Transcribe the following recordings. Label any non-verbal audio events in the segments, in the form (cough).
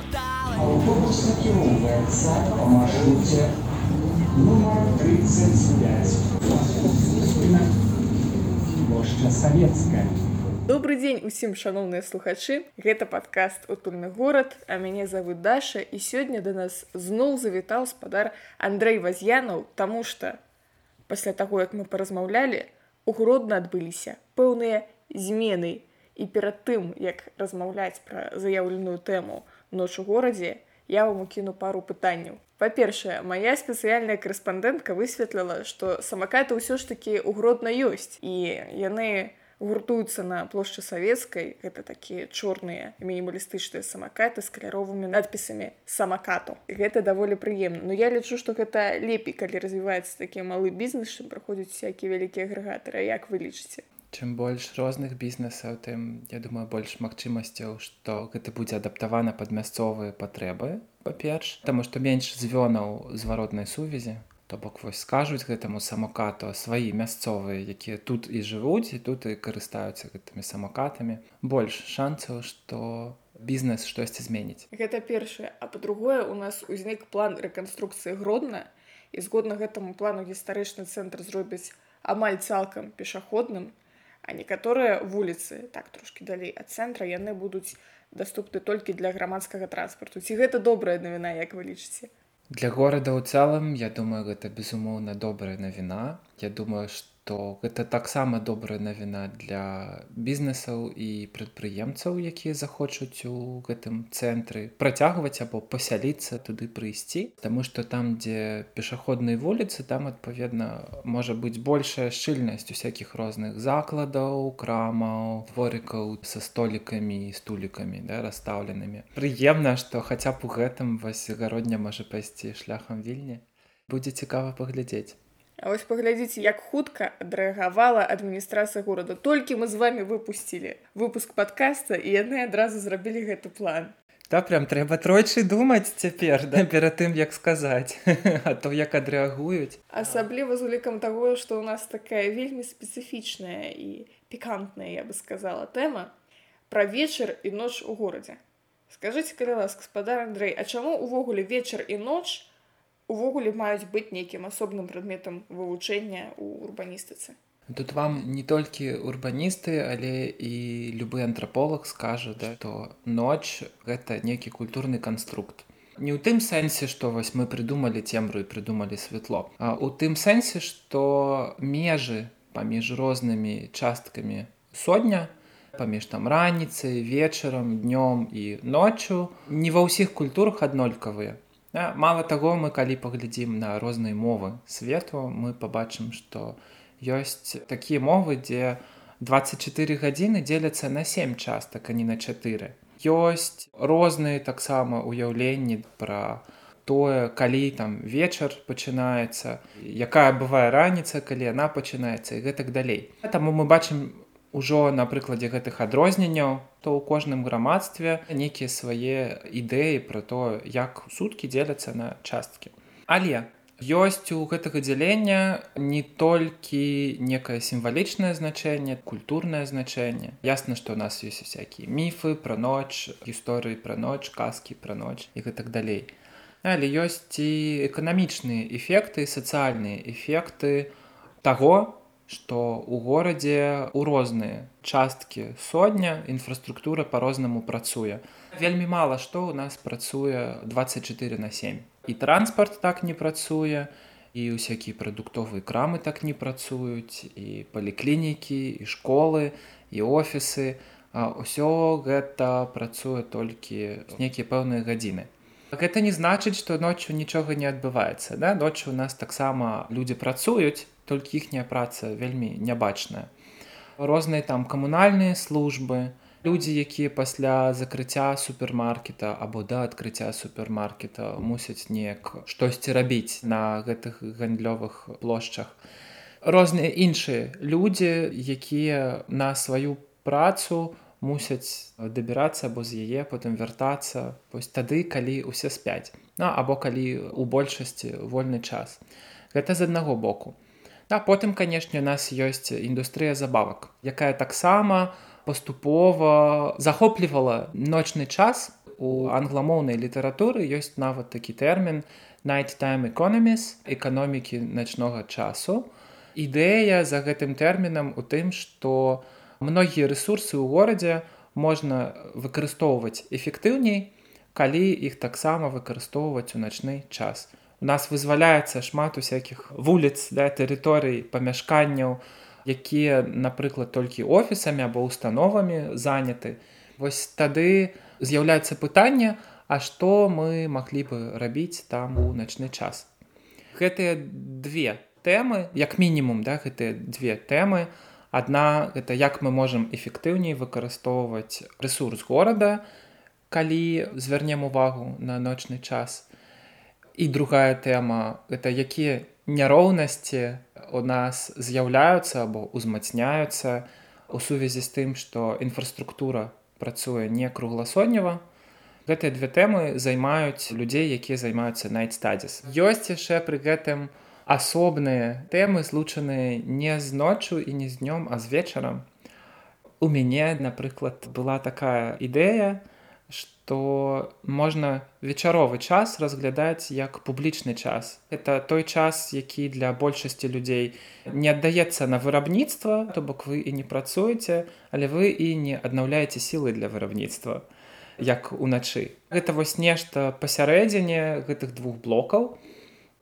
Автобус накіроўваецца па маршруце нумар 35. Плошча савецкая. Добры дзень усім шаноўныя слухачы. Гэта падкаст утульны горад, а мяне завы Даша і сёння да нас зноў завітаў спадар Андрэй Ваз'янаў, таму што пасля таго, як мы паразмаўлялі, у гродна адбыліся пэўныя змены. І перад тым, як размаўляць пра заяўленую тэму ноч у горадзе, я вам укіну пару пытанняў. Па-першае, моя спецыяльная карэспандэнтка высветліла, што самакаты ўсё ж такі ўгродна ёсць і яны гуртуюцца на плошчы савецкай гэта такія чорныя мінімалістычныя самакаты з каляровымі надпісамі самакату гэта даволі прыемна но я лічу што гэта лепей калі развіваецца такі малы бізнес чым праходзяць всякие вялікія агрэгатары як вы лічыце чым больш розных бізнесаў тым я думаю больш магчымасцяў што гэта будзе адаптавана пад мясцовыя патрэбы па-перш таму што менш звёнаў зваротнай сувязі то бок вось скажуць гэтаму самокату свае мясцовыя якія тут і жывуць і тут і карыстаюцца гэтымі самокатамі больш шанцаў што бізнес штосьці зменіць гэта першае. А па-другое у нас узнік план рэканструкцыі гродна. І згодна гэтаму плану гістарычны цэнтр зробіць амаль цалкам пешаходным а некаторыя вуліцы так трошки далей ад цэнтра яны будуць даступны толькі для грамадскага транспарту. Ці гэта добрая навіна як вы лічыце? Для горада ў цэлым я думаю гэта безумоўна добрая навіна. Я думаю что то гэта таксама добрая навіна для бізнесаў і прадпрыемцаў якія захочуць у гэтым цэнтры працягваць або пасяліцца туды прыйсці. Таму што там дзе пешаходныя вуліцы там адпаведна можа быць большая шчыльнасць усякіх розных закладаў крамаў дворыкаў са столікамі і стулікамі да, расстаўленымі. Прыемна што хаця б у гэтым вось гародня можа пайсці шляхам вільні. Будзе цікава паглядзець А вось паглядзіце, як хутка адрэагавала адміністрацыя горада. Толькі мы з вами выпусцілі выпуск падкаста і яны адразу зрабілі гэты план. Да прям трэба тройчы думаць цяпер да перад тым як сказаць (laughs) а то як адрэагуюць асабліва з улікам таго што ў нас такая вельмі спецыфічная і пікантная я бы сказала тэма пра вечар і ноч у горадзе скажитеце калі ласка спадар Андрэй а чаму увогуле вечар і ноч увогуле маюць быць нейкім асобным прадметам вывучэння ў урбаністыцы. Тут вам не толькі урбаністы, але і любы антраполог скажа, да, то ноч гэта нейкі культурны канструкт. Не ў тым сэнсе, што вось мы прыдумалі цемру і прыдумалі святло. А ў тым сэнсе, што межы паміж рознымі часткамі сотня, паміж там раніцай, вечарам, днём і ноччу не ва ўсіх культурах аднолькавыя. Мала таго, мы калі паглядзім на розныя мовы свету, мы пабачым, што ёсць такія мовы, дзе 24 гадзіны дзеляцца на 7 частак, а не на 4. Ёсць розныя таксама ўяўленні пра тое, калі там вечар пачынаецца, якая бывае раніца, калі яна пачынаецца і гэтак далей. Таму мы бачым ужо на прыкладзе гэтых адрозненняў то ў кожным грамадстве нейкія свае ідэі пра то як суткі дзеляцца на часткі. Але ёсць у гэтага дзялення не толькі некае сімвалічнае значэнне культурнае значэнне. Ясна што у нас ёсць усякія міфы пра ноч гісторыі пра ноч казкі пра ноч і гэтак далей. Але ёсць і эканамічныя эфекты сацыяльныя эфекты таго што ў горадзе ў розныя часткі сотня інфраструктура по-рознаму працуе. Вельмі мала што ў нас працуе 24 на 7. І транспарт так не працуе, і ўсякія прадуктовыя крамы так не працуюць, і паліклінікі, і школы, і офісы. Усё гэта працуе толькі нейкія пэўныя гадзіны. Гэта не значыць, што ноччу нічога не адбываецца. Да? Ноччу у нас таксама людзі працуюць, толькі іхняя праца вельмі нябачная. Розныя там камунальныя службы, людзі, якія пасля закрыцця супермаркета або да адкрыцця супермаркета мусяць неяк штосьці рабіць на гэтых гандлёвых плошчах. Розныя іншыя людзі, якія на сваю працу мусяць дабірацца або з яе потым вяртацца вось тады, калі ўсе спяць, ну, або калі у большасці вольны час. Гэта з аднаго боку. А потым, канешне, у нас ёсць індустрыя забавак, якая таксама паступова захоплівала ночны час у англамоўнай літаратуры ёсць нават такі тэрмін nighttime economies эканомікі начнога часу. Ідэя за гэтым тэрмінам у тым, што многія рэсурсы ў горадзе можна выкарыстоўваць эфектыўней, калі іх таксама выкарыстоўваць у начны час. У нас вызваляецца шмат усякіх вуліц да тэрыторый памяшканняў, якія, напрыклад, толькі офісамі або установамі заняты. Вось тады з'яўляецца пытанне, а што мы маглі бы рабіць там у начны час. Гэтыя две тэмы, як мінімум да, гэтыя две тэмы. Адна гэта як мы можам эфектыўней выкарыстоўваць рэсурс горада, калі звярнем увагу на ночны час. І другая тэма гэта якія няроўнасці у нас з'яўляюцца або ўзмацняюцца у сувязі з тым, што інфраструктура працуе не кругласоннева. Гэтыя две тэмы займаюць людзей, якія займаюцца найтстадзіс. Ёсць яшчэ пры гэтым асобныя тэмы злучаныя не з ноччу і не з днём, а з вечарам. У мяне, напрыклад, была такая ідэя, што можна вечаровы час разглядаць як публічны час. Это той час, які для большасці людзей не аддаецца на вырабніцтва, то бок вы і не працуеце, але вы і не аднаўляеце сілы для вырабніцтва як уначы. Гэта вось нешта пасярэдзіне гэтых двух блокаў.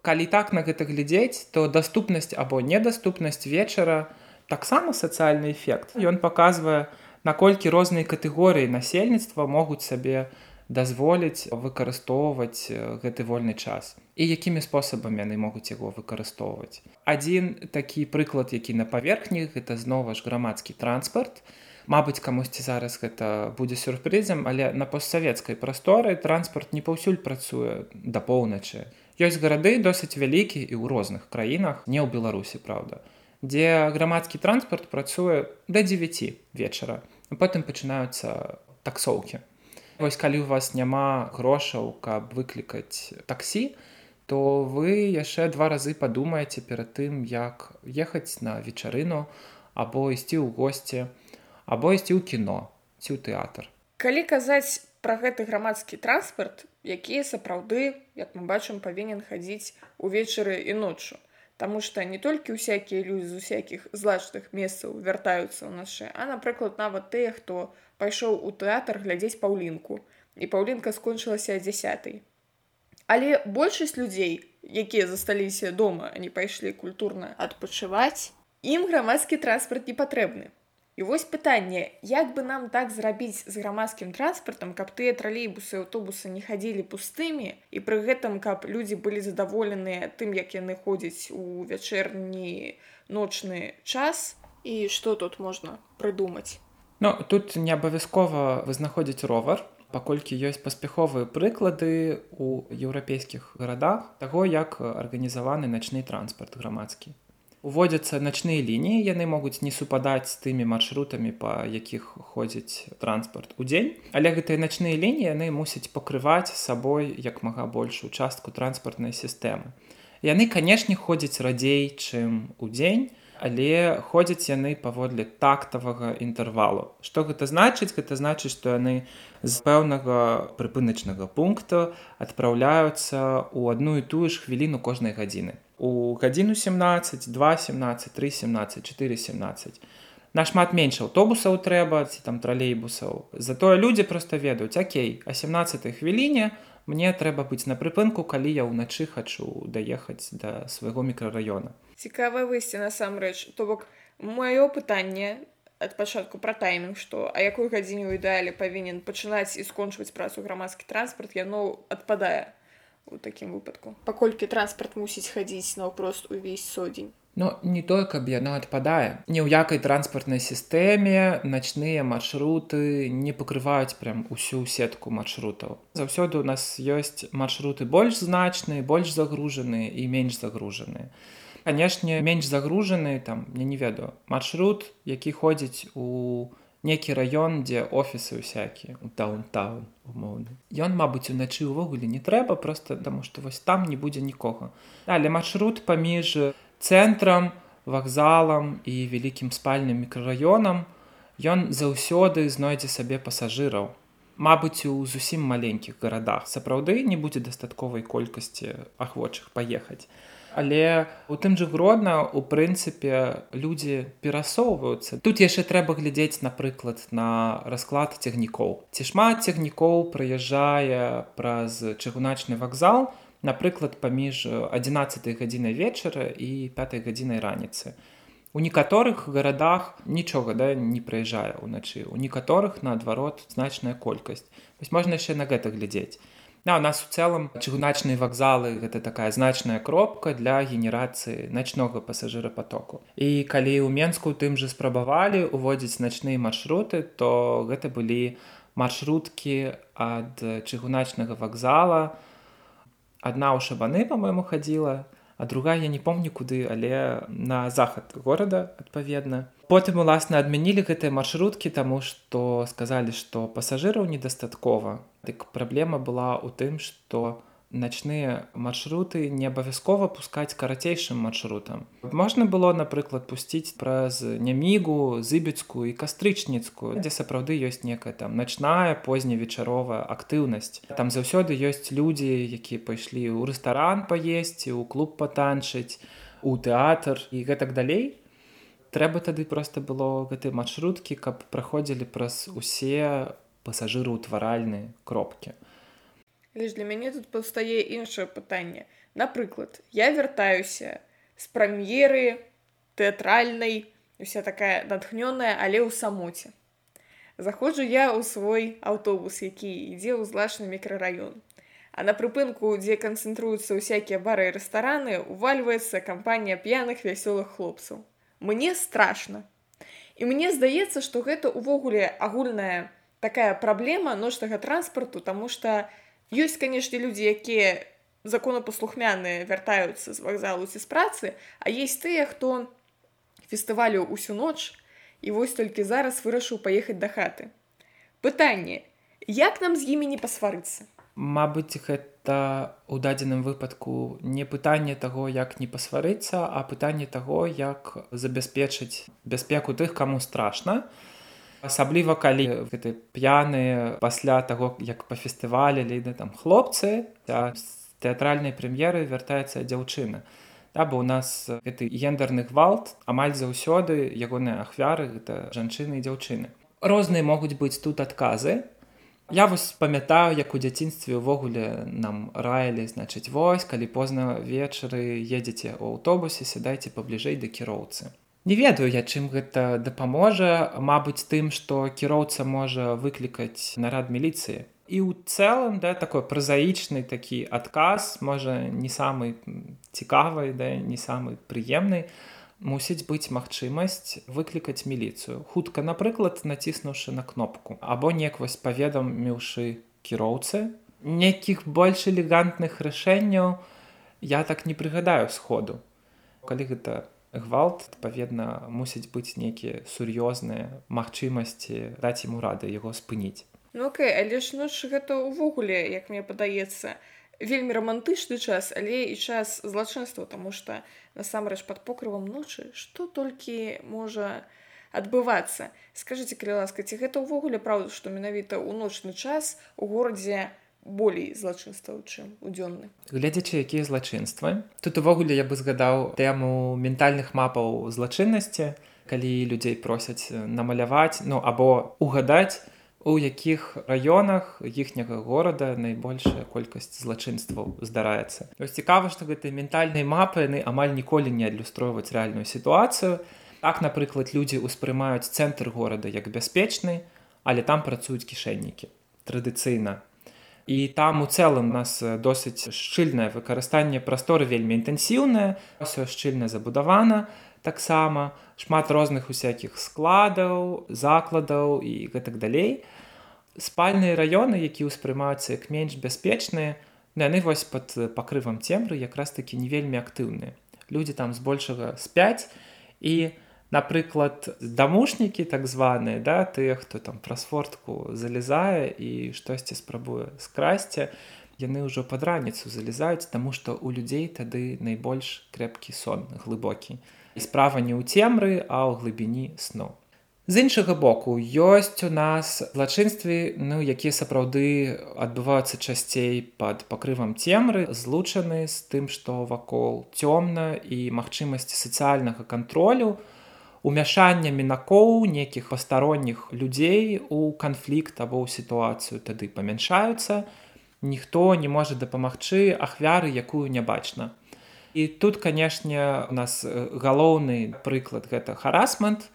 Калі так на гэта глядзець, то даступнасць або недаступнасць вечара таксама сацыяльны эфект. Ён паказвае, наколькі розныя катэгорыі насельніцтва могуць сабе дазволіць выкарыстоўваць гэты вольны час і якімі спосабамі яны могуць яго выкарыстоўваць. Адзін такі прыклад, які на паверхні гэта знова ж грамадскі транспарт. Мабыць, камусьці зараз гэта будзе сюрпрызам, але на постсавецкай прасторы транспарт не паўсюль працуе да поўначы. Ёсць гарады досыць вялікі і ў розных краінах, не ў Беларусі, праўда дзе грамадскі транспарт працуе да 9 вечара потым пачынаюцца таксоўкі. Вось калі у вас няма грошаў каб выклікаць таксі то вы яшчэ два разы падумаеце перад тым як ехаць на вечарыну або ісці ў госці або ісці ў кіно ці ў тэатр. Калі казаць пра гэты грамадскі транспарт які сапраўды як мы бачым павінен хадзіць увечары і ноччу Таму што не толькі ўсякія людзі з усякіх злачных месцаў вяртаюцца ў нашы, а напрыклад, нават тыя, хто пайшоў у тэатр глядзець паўлінку і паўлінка скончылася дзясятай. Але большасць людзей, якія засталіся дома, не пайшлі культурна адпачываць, ім грамадскі транспарт не патрэбны. І вось пытанне, як бы нам так зрабіць з грамадскім транспартам, каб тыя тралейбусы аўтобусы не хадзілі пустымі і пры гэтым каб людзі былі задаволеныя тым, як яны ходзяць у вячэрні ночны час? І што тут можна прыдумаць. Ну тут не абавязкова вызнаходзіць ровар, паколькі ёсць паспяховыя прыклады ў еўрапейскіх гарадах таго, як арганізаваны начны транспарт грамадскі уводзяцца начныя лініі яны могуць не супадаць з тымі маршрутамі па якіх ходзіць транспарт у дзень. Але гэтыя начныя лініі яны мусяць пакрываць сабой як мага большую частку транспартнай сістэмы. Яны канешне ходзяць радзей чым удзень але ходзяць яны паводле тактавага інтэрвалу. Што гэта значыць? Гэта значыць што яны з пэўнага прыпыначнага пункту адпраўляюцца ў адну і тую ж хвіліну кожнай гадзіны у гадзіну 17 2 17 3 17 4 17 нашмат менш аўтобусаў трэба ці там тралейбусаў. Затое людзі просто ведаюць Окей а 17 хвіліне мне трэба быць на прыпынку калі я ўначы хачу даехаць да свайго мікрараёна цікавае выйсце насамрэч. То бок маё пытанне ад пачатку пра таймінг што а якой гадзіне ў ідэале павінен пачынаць і скончваць працу грамадскі транспарт? Яно адпадае у такім выпадку паколькі транспарт мусіць хадзіць наўпрост увесь содзень Ну не тое каб яно адпадае ні ў якай транспартнай сістэме начныя маршруты не пакрываюць прям усю сетку маршрутаў заўсёды у нас ёсць маршруты больш значныя больш загружаныя і менш загружаныя канешне менш загружаны там я не ведаю маршрут які ходзіць у некі раён дзе офісы ўсякія даунтаун умоўны ён мабыць уначы ўвогуле не трэба просто таму што вось там не будзе нікога. Але маршрут паміж цэнтрам вакзалам і вялікім спальным мікрараёнам ён заўсёды знойдзе сабе пасажыраў. Мабыць, у зусім маленькіх гарадах. Сапраўды не будзе дастатковай колькасці ахвочых паехаць. Але у тым жа гродна у прынцыпе людзі перасоўваюцца. Тут яшчэ трэба глядзець, напрыклад, на расклад цягнікоў. Ці шмат цягнікоў прыязджае праз чыгуначны вакзал, напрыклад, паміж 11 гадзінай вечара і 5 гадзінай раніцы. У некаторых гарадах нічога да, не прыязджае ўначы. У некаторых, наадварот, значная колькасць. Вось можна яшчэ на гэта глядзець. Да, у нас у цэлым чыгуначныя вакзалы гэта такая значная кропка для генерацыі начнога пасажырапатоку. І калі ў Менску тым жа спрабавалі уводзіць начныя маршруты, то гэта былі маршруткі ад чыгуначнага вакзала. Адна ў шабаны, па-мойму, хадзіла, а другая я не помню куды але на захад горада адпаведна потым уласна адмянілі гэтыя маршруткі таму што сказалі што пасажыраў недастаткова дык праблема была ў тым што начныя маршруты не абавязкова пускаць карацейшым маршрутам. Можна было, напрыклад, пусціць праз нямігу, зыбецкую і кастрычніцкую, дзе сапраўды ёсць некая там начная позневечаровая актыўнасць. Там заўсёды ёсць людзі, якія пайшлі ў рэстаран паесці, у клуб патанчыць, у тэатр і гэтак далей. Трэба тады проста было гэтай маршруткі, каб праходзілі праз усе пасажыраўтваральныя кропкі. Лишь для мяне тут паўстае іншае пытанне. Напрыклад, я вяртаюся з прэм'еры тэатральнай, уся такая натхнёная, але ў самоце. Заходжу я ў свой аўтобус, які ідзе ў злачны мікрараён. А на прыпынку, дзе канцэнтруюцца ўсякія бары і рэстараны, увальваецца кампанія п'яных вясёлых хлопцаў. Мне страшна. І мне здаецца, што гэта ўвогуле агульная такая праблема ночнага транспарту, таму што, ёсць канешне людзі якія законапаслухмяныя вяртаюцца з вакзалу ці з працы а есть тыя хто фестывалю ўсю ноч і вось толькі зараз вырашыў паехаць да хаты пытанне як нам з імі не пасварыцца Мабыць гэта у дадзеным выпадку не пытанне таго як не пасварыцца а пытанне таго як забяспечыць бяспеку тых каму страшна. Асабліва калі гэты п'яныя пасля таго як па фестывалі ліды там хлопцы з тэатральнай прэм'еры вяртаецца дзяўчына. Да, бо у нас гэты гендерны гвалт амаль заўсёды ягоныя ахвяры гэта жанчыны і дзяўчыны. Розныя могуць быць тут адказы я вось памятаю як у дзяцінстве ўвогуле нам раілі значыць вось калі позна вечары едзеце ў аўтобусе сядайце пабліжэй да кіроўцы. Не ведаю я чым гэта дапаможа Мабыць тым што кіроўца можа выклікаць нарад міліцыі. І ў цэлым да такой празаічны такі адказ можа не самы цікавай да не самы прыемны мусіць быць магчымасць выклікаць міліцыю. Хутка напрыклад націснуўшы на кнопку. Або неяк вось паведаміўшы кіроўцы нейкіх больш элегантных рашэнняў я так не прыгадаю сходу. Калі гэта гвалт адпаведна мусіць быць нейкія сур'ёзныя магчымасці даць ему рады яго спыніць. Ну окей але ж ноч гэта ўвогуле як мне падаецца вельмі романтычны час але і час злачынства тому что насамрэч под покрывам ночы что толькі можа адбывацца. Скажите калі ласка ці гэта ўвогуле праўда што менавіта ў ночны час у горадзе болей злачынстваў чым у дзённы? Гледзячы якія злачынствы тут увогуле я бы згадаў тэму ментальных мапаў злачыннасці калі людзей просяць намаляваць ну або угадаць у якіх раёнах іхняга горада найбольшая колькасць злачынстваў здараецца. Ось цікава што гэтыя ментальныя мапы яны амаль ніколі не адлюстроўваць рэальную сітуацыю. Так напрыклад людзі ўспрымаюць цэнтр горада як бяспечны але там працуюць кішэннікі традыцыйна. І там у цэлым нас досыць шчыльнае выкарыстанне прасторы вельмі інтэнсіўнае ўсё шчыльна забудавана таксама шмат розных усякіх складаў закладаў і гэтак далей спальныя раёны які ўспрымаюцца як менш бяспечныя ну, яны вось под пакрывам цемры якраз такі не вельмі актыўныя. Людзі там збольшага спяць і напрыклад дамушнікі так званыя да тыя хто там праз фортку залезае і штосьці спрабуе скрасці яны ўжо пад раніцу залезаюць таму што у людзей тады найбольш крэпкі сон глыбокі. І справа не ў цемры а ў глыбіні сну з іншага боку ёсць у нас злачынствы ну якія сапраўды адбываюцца часцей под пакрывам цемры злучаны з тым што вакол цёмна і магчымасці сацыяльнага кантролю умяшання мінакоў нейкіх пастаронніх людзей у канфлікт або ў сітуацыю тады памяншаюцца. Ніхто не можа дапамагчы ахвяры якую не бачна. І тут канешне у нас галоўны прыклад гэта харасмент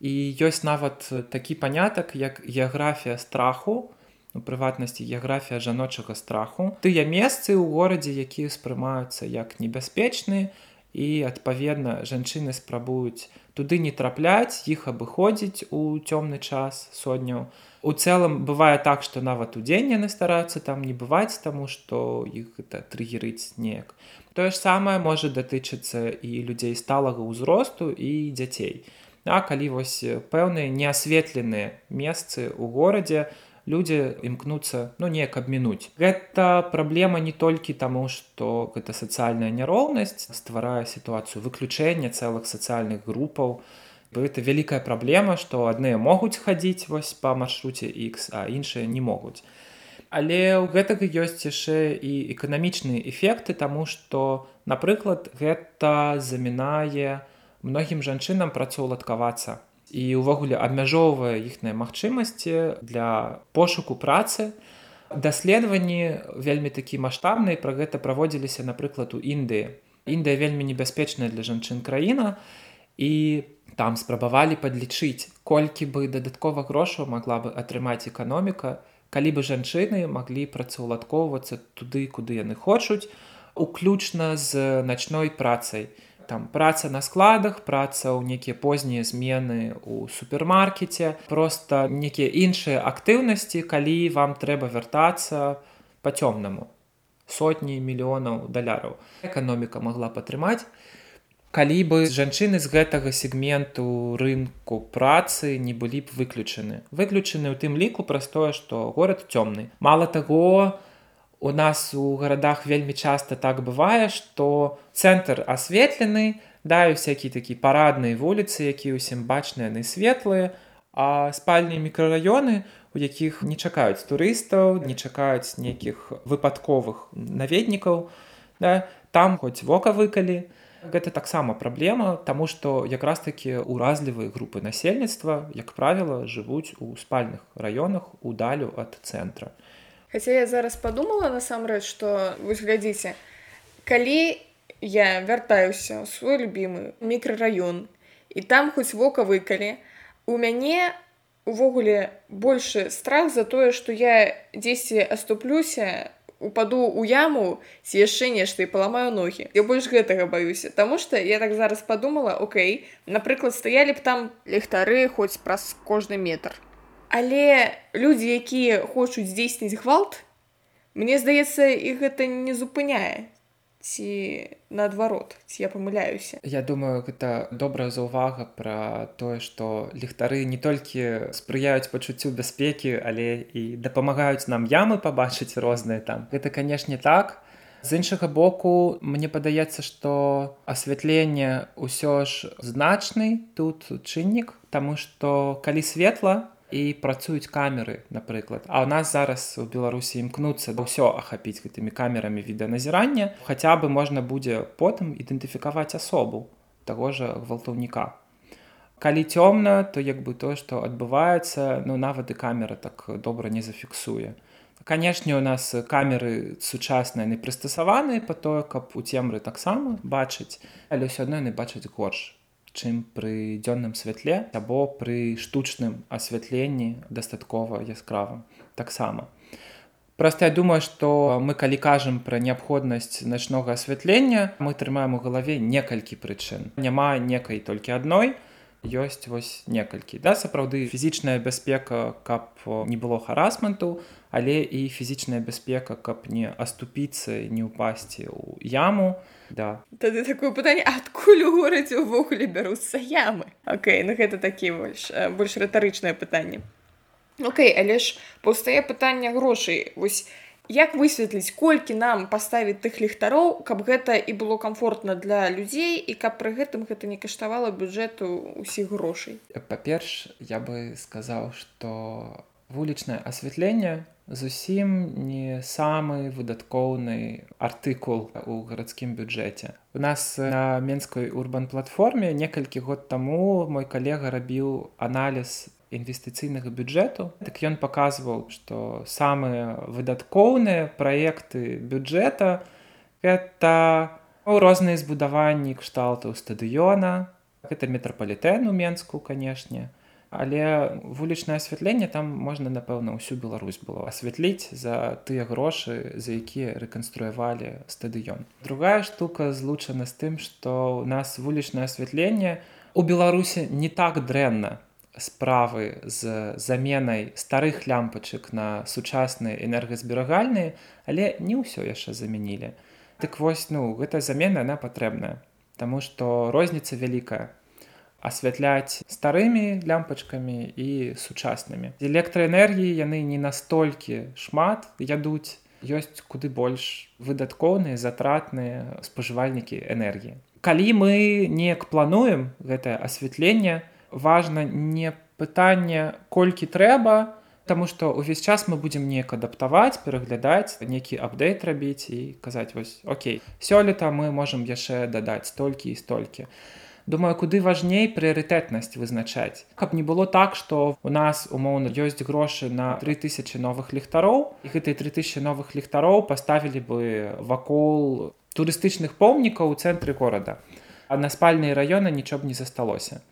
і ёсць нават такі панятак як геаграфія страху у прыватнасці геаграфія жаночага страху. Тыя месцы ў горадзе якія ўспрымаюцца як небяспечны і адпаведна жанчыны спрабуюць туды не трапляць іх абыходзіць у цёмны час сотняў. У цэлым бывае так што нават удзень яны стараюцца там не бываць таму што іх гэта трыгерыць неяк. Тое ж самае можа датычыцца і людзей сталага ўзросту і дзяцей А калі вось пэўныя неасветленыя месцы ў горадзе людзі імкнуцца ну неяк абмінуць. Гэта праблема не толькі таму, што гэта сацыяльная няроўнасць стварае сітуацыю выключэння цэлых сацыяльных групаў. Гэта вялікая праблема, што адныя могуць хадзіць вось па маршруце X, а іншыя не могуць. Але ў гэтага ёсць яшчэ і эканамічныя эфекты, таму што, напрыклад, гэта замінае, многім жанчынам працаўладкавацца і ўвогуле абмяжоўвае іхныя магчымасці для пошуку працы. Даследаванні вельмі такі маштабныя пра гэта праводзіліся напрыклад у Індыі. Індыя вельмі небяспечная для жанчын краіна і там спрабавалі падлічыць, колькі бы дадаткова грошаў магла бы атрымаць эканоміка, калі бы жанчыны маглі працаўладкоўвацца туды, куды яны хочуць, уключна з начной працай там праца на складах праца ў нейкія познія змены у супермаркеце просто нейкія іншыя актыўнасці калі вам трэба вяртацца по цёмнаму сотні мільёнаў даляраў. Эканоміка могла падтрымаць калі бы жанчыны з гэтага сегменту рынку працы не былі б выключаны. Выключаны ў тым ліку праз тое што горад цёмны. Мало таго у нас у гарадах вельмі часта так бывае што цэнтр асветлены да всякие такі парадныя вуліцы якія ўсім бачныя яны светлыя а спальні мікрараёны у якіх не чакаюць турыстаў не чакаюць нейкіх выпадковых наведнікаў да, там хоць вока выкалі. Гэта таксама праблема таму што якраз такі уразлівыя групы насельніцтва як правіла жывуць у спальных раёнах удалю ад цэнтра Хаця я зараз падумала насамрэч, што вось глядзіце, калі я вяртаюся ў свой любімы мікрараён і там хоць вока выкалі, у мяне увогуле большы страх за тое, што я дзесьці аступлюся, упаду ў яму ці яшчэ нешта і паламаю ногі. Я больш гэтага баюся, Таму што я так зараз падумала, Окей, напрыклад, стаялі б там ліхтары хоць праз кожны метр. Але людзі, якія хочуць здзейсніць гвалт, мне здаецца, іх гэта не зупыняе ці наадварот ці я памыляюся. Я думаю гэта добрая заўвага пра тое што ліхтары не толькі спрыяюць пачуццю бяспекі але і дапамагаюць нам ямы пабачыць розныя там. Гэта канешне так. З іншага боку мне падаецца што асвятленне ўсё ж значны тут чыннік Таму што калі светла і працуюць камеры напрыклад. А у нас зараз у беларусі імкнуцца ўсё ахапіць гэтымі камерамі відэаназірання. Хаця бы можна будзе потым ідэнтыфікаваць асобу таго жа гвалтаўніка. Калі цёмна то як бы то што адбываецца ну нават і камера так добра не зафіксуе. Канешне у нас камеры сучасныя не прыстасаваныя па тое каб у цемры таксама бачыць але ўсё адно яны бачаць горш чым пры дзённым святле або пры штучным асвятленні дастаткова яскравым таксама. Проста я думаю, што мы калі кажам пра неабходнасць начнога асвятлення, мы трымаем у галаве некалькі прычын. Няма некай толькі адной, ёсць вось некалькі. Да сапраўды фізічная бяспека, каб не было харасменту, але і фізічная бяспека, каб не аступіцца, не ўпасці ў яму, да. Тады такое пытанне адкуль у горадзе ўвогуле бяруцца ямы? Окей ну гэта такі больш больш рытарычнае пытанне. Окей але ж паўстае пытанне грошай. Вось як высветліць колькі нам паставіць тых ліхтароў каб гэта і было комфортна для людзей і каб пры гэтым гэта не каштавала бюджэту усіх грошай? Па-перш я бы сказаў что вулічнае асвятленне зусім не самы выдаткоўны артыкул у гарадскім бюджэце. У нас на менскай урбан платформе некалькі год таму мой калега рабіў аналіз інвестыцыйнага бюджэту так ён паказваў што самыя выдаткоўныя праекты бюджэта это розныя збудаванні кшталтаў стадыёна гэта метрапалітэн у менску канешне. Але вулічнае асвятленне там можна напэўна ўсю Беларусь было асвятліць за тыя грошы за якія рэканструявалі стадыён. Другая штука злучана з тым што у нас вулічнае асвятленне у беларусі не так дрэнна справы з заменай старых лямпачак на сучасныя энергазберагальныя, але не ўсё яшчэ замянілі. Дык вось ну гэта замена она патрэбная, Таму што розніца вялікая асвятляць старымі лямпачкамі і сучаснымі. Электраэнергіі яны не настолькі шмат ядуць, ёсць куды больш выдаткоўныя затратныя спажывальнікі энергіі. Калі мы неяк плануем гэтае асвятленне, важна не пытанне колькі трэба Таму што ўвесь час мы будзем неяк адаптаваць пераглядаць нейкі апдейт рабіць і казаць вось Окей сёлета мы можемм яшчэ дадаць столькі і столькі думаю куды важней прыярытэтнасць вызначаць. Каб не было так што у нас умоўна ёсць грошы на 3000 новых ліхтароў і гэтыя 3000 новых ліхтароў паставілі бы вакол турыстычных помнікаў у цэнтры горада. А на спальныя раёны нічого б не засталося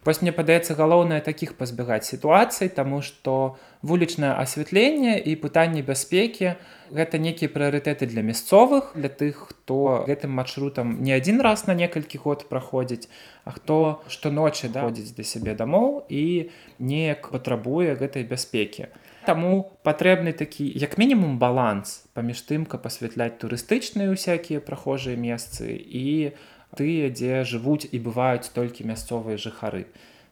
Вось мне падаецца галоўнае такіх пазбягаць сітуацый, таму што вулічнае асвятленне і пытанне бяспекі гэта нейкія прыярытэты для мясцовых, для тых, хто гэтым маршрутам не адзін раз на некалькі год праходзіць, а хто штоночы даводзіць да сябе дамоў і неяк патрабуе гэтай бяспекі. Таму патрэбны такі як мінімум баланс паміж тым, каб асвятляць турыстычныя ўсякія прахожыя месцы і тыя дзе жывуць і бываюць толькі мясцовыя жыхары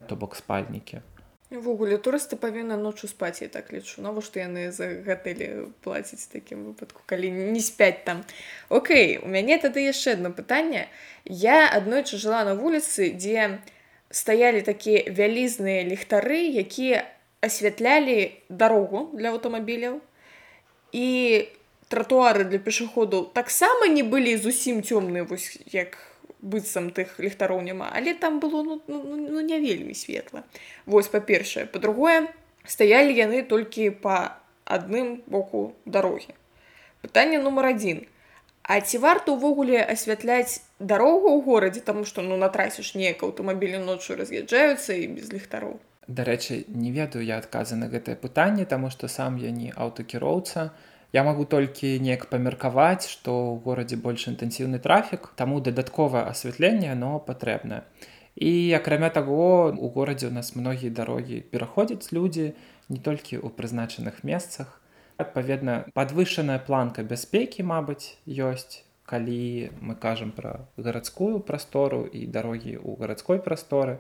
то бок спальнікі. Увогуле турысты павінны ночу спаць я так лічу. Навошта яны за гатэлі плаціць такім выпадку калі не спяць там? Окей у мяне тады яшчэ одно пытанне. Я аднойчы жыла на вуліцы дзе стаялі такія вялізныя ліхтары якія асвятлялі дарогу для аўтамабіляў. І тротуары для пешаходаў таксама не былі зусім цёмныя вось як быццам тых ліхтароў няма. Але там было ну, ну, ну, ну не вельмі светла. Вось па-першае. Па-другое стаялі яны толькі па адным боку дарогі. Пытанне нумар адзін. А ці варта ўвогуле асвятляць дарогу ў горадзе? Таму што ну на трасе ж неяк аўтамабілі ноччу раз'язджаюцца і без ліхтароў. Дарэчы не ведаю я адказы на гэтае пытанне таму што сам я не аўтакіроўца Я магу толькі неяк памеркаваць, што ў горадзе больш інтэнсіўны трафік, таму дадатковае асвятленне оно патрэбнае. І акрамя таго у горадзе у нас многія дарогі пераходзяць людзі не толькі ў прызначаных месцах. Адпаведна, падвышаная планка бяспекі, мабыць, ёсць, калі мы кажам пра гарадскую прастору і дарогі ў гарадской прасторы.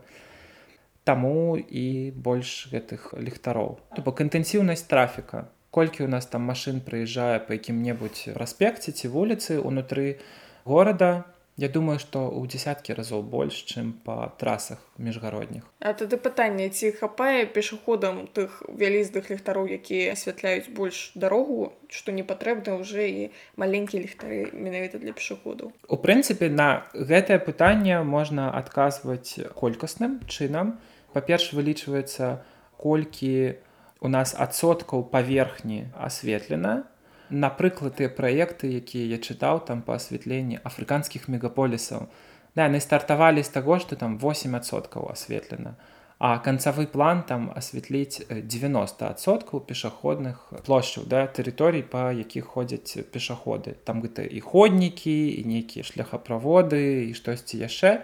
Таму і больш гэтых ліхтароў. То бок інтэнсіўнасць трафіка колькі у нас там машин прыязджае па якім-небудзь праспекце ці вуліцы унутры горада я думаю што ў десяткі разоў больш чым па трасах міжгародніх А тады пытанне ці хапае пешаходам тых вялізных ліхтароў якія асвятляюць больш дарогу што не патрэбна ўжо і маленькія ліхтары менавіта для пешаходаў У прынцыпе на гэтае пытанне можна адказваць колькасным чынам па-перш вылічваецца колькі у нас адсоткаў паверхні асветлена. Напрыклад, тыя праекты, якія я чытаў там па асвятленні афрыканскіх мегаполісаў. Да, яны стартавалі з таго, што там 8соткаў асветлена. А канцавы план там асветліць 90соткаў пешаходных плошчаў да тэрыторый, па якіх ходзяць пешаходы. Там гэта і ходнікі, і нейкія шляхаправоды і штосьці яшчэ.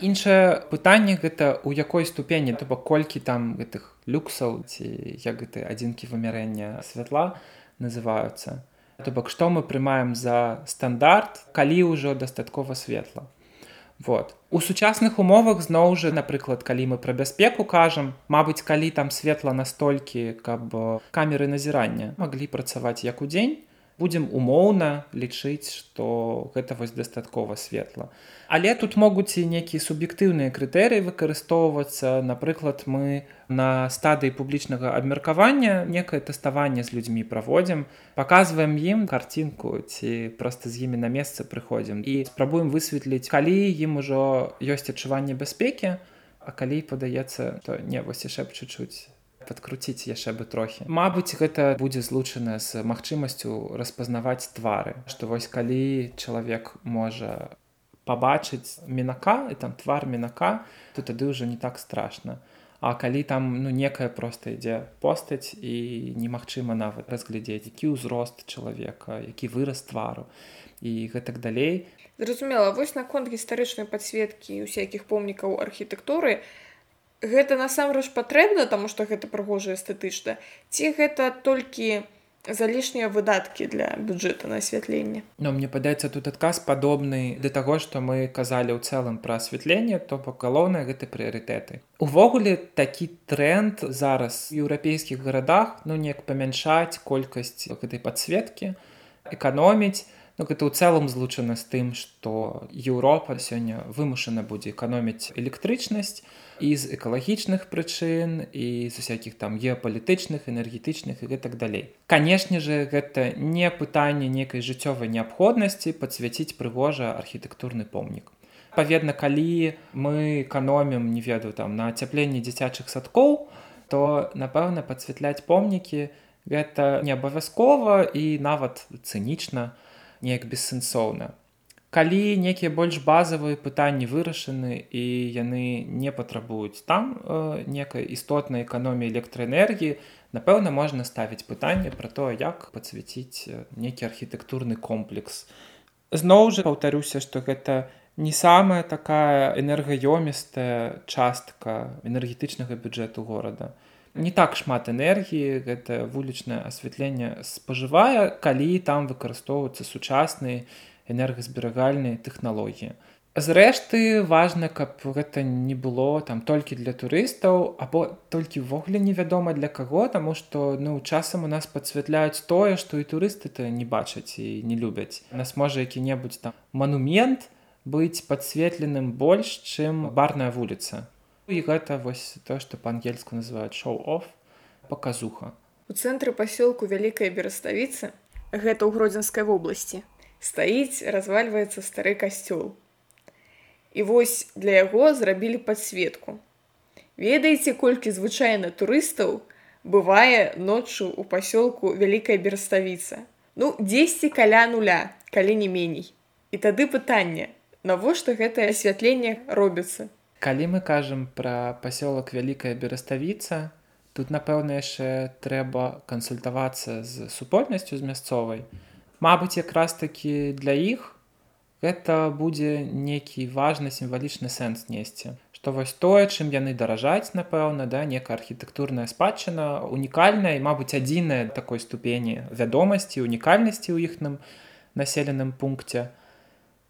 Іншае пытанне гэта ў якой ступені то бок колькі там гэтых люксаў ці як гэты адзінкі вымярэння святла называюцца. То бок што мы прымаем за стандарт, калі ўжо дастаткова светла. Вот. У сучасных умовах зноў жа, напрыклад, калі мы пра бяспеку кажам, Мабыць, калі там светла настолькі, каб камеры назірання маглі працаваць як у дзень, будзем умоўна лічыць што гэта вось дастаткова светла. Але тут могуць і нейкія суб'ектыўныя крытэрыі выкарыстоўвацца. Напрыклад мы на стадыі публічнага абмеркавання некае тэставанне з людзьмі праводзім паказваем ім карцінку ці проста з імі на месцы прыходзім і спрабуем высветліць калі ім ужо ёсць адчуванне бяспекі а калі падаецца то не вось яшчэ б чуть-чуть падкруціць яшчэ бы трохі. Мабыць гэта будзе злучана з магчымасцю распазнаваць твары. Што вось калі чалавек можа пабачыць мінака і там твар мінака то тады ўжо не так страшна. А калі там ну некая проста ідзе постаць і немагчыма нават разглядзець які ўзрост чалавека які выраз твару і гэтак далей. Зразумела вось наконт гістарычнай падсветкі усякіх помнікаў архітэктуры гэта насамрэч патрэбна таму што гэта прыгожа эстэтычна ці гэта толькі залішнія выдаткі для бюджэта на асвятленне? Но мне падаецца тут адказ падобны да таго што мы казалі ў цэлым пра асвятленне то бок галоўнае гэта прыярытэты. Увогуле такі тренд зараз еўрапейскіх гарадах ну неяк памяншаць колькасць гэтай падсветкі эканоміць ну гэта ў цэлым злучана з тым што еўропа сёння вымушана будзе эканоміць электрычнасць і з экалагічных прычын і з усякіх там геапалітычных энергетычных і гэтак далей. Канешне же гэта не пытанне некай жыццёвай неабходнасці падсвяціць прыгожа архітэктурны помнік. Паведна калі мы эканомім не ведаю там на ацяпленні дзіцячых садкоў то напэўна падсвятляць помнікі гэта не абавязкова і нават цынічна неяк бессэнсоўна. Калі некія больш базавыя пытанні вырашаны і яны не патрабуюць там э, некай істотнай эканоміі электраэнергіі напэўна можна ставіць пытанне пра то як пацвяціць некі архітэктурны комплекс. Зноў жа паўтаруся што гэта не самая такая энергаёмістая частка энергетычнага бюджэту горада не так шмат энергіі гэта вулічнае асвятленне спажывае калі там выкарыстоўваюцца сучасныя энергазберагальныя тэхналогіі. Зрэшты важна, каб гэта не было там толькі для турыстаў або толькі ўвогуле невядома для каго, таму што ну часам у нас падсвятляюць тое, што і турысты то не бачаць і не любяць. нас можа які-небудзь там манумент быць падсветленым больш, чым барная вуліца. І гэта вось то, што па-ангельску называюць шоу-оф паказуха. У цэнтры пасёлку вялікай бераставіцы гэта ў гродзенскай вобласці стаіць развальваецца стары касцёл і вось для яго зрабілі подсветку. Ведаеце колькі звычайна турыстаў бывае ноччу у пасёлку вялікая берставіца ну дзесьці каля нуля калі не меней. І тады пытанне навошта гэтае асвятленне робіцца калі мы кажам пра пасёлак вялікая бераставіца тут напэўна яшчэ трэба кансультавацца з супольнасцю з мясцовай Мабыць, якраз такі для іх гэта будзе нейкі важны сімвалічны сэнс несці. Што вось тое, чым яны даражаць, напэўна, да, некая архітэктурная спадчына, унікальная і, мабыць, адзіная такой ступені вядомасці, унікальнасці ў іхным населеным пункце.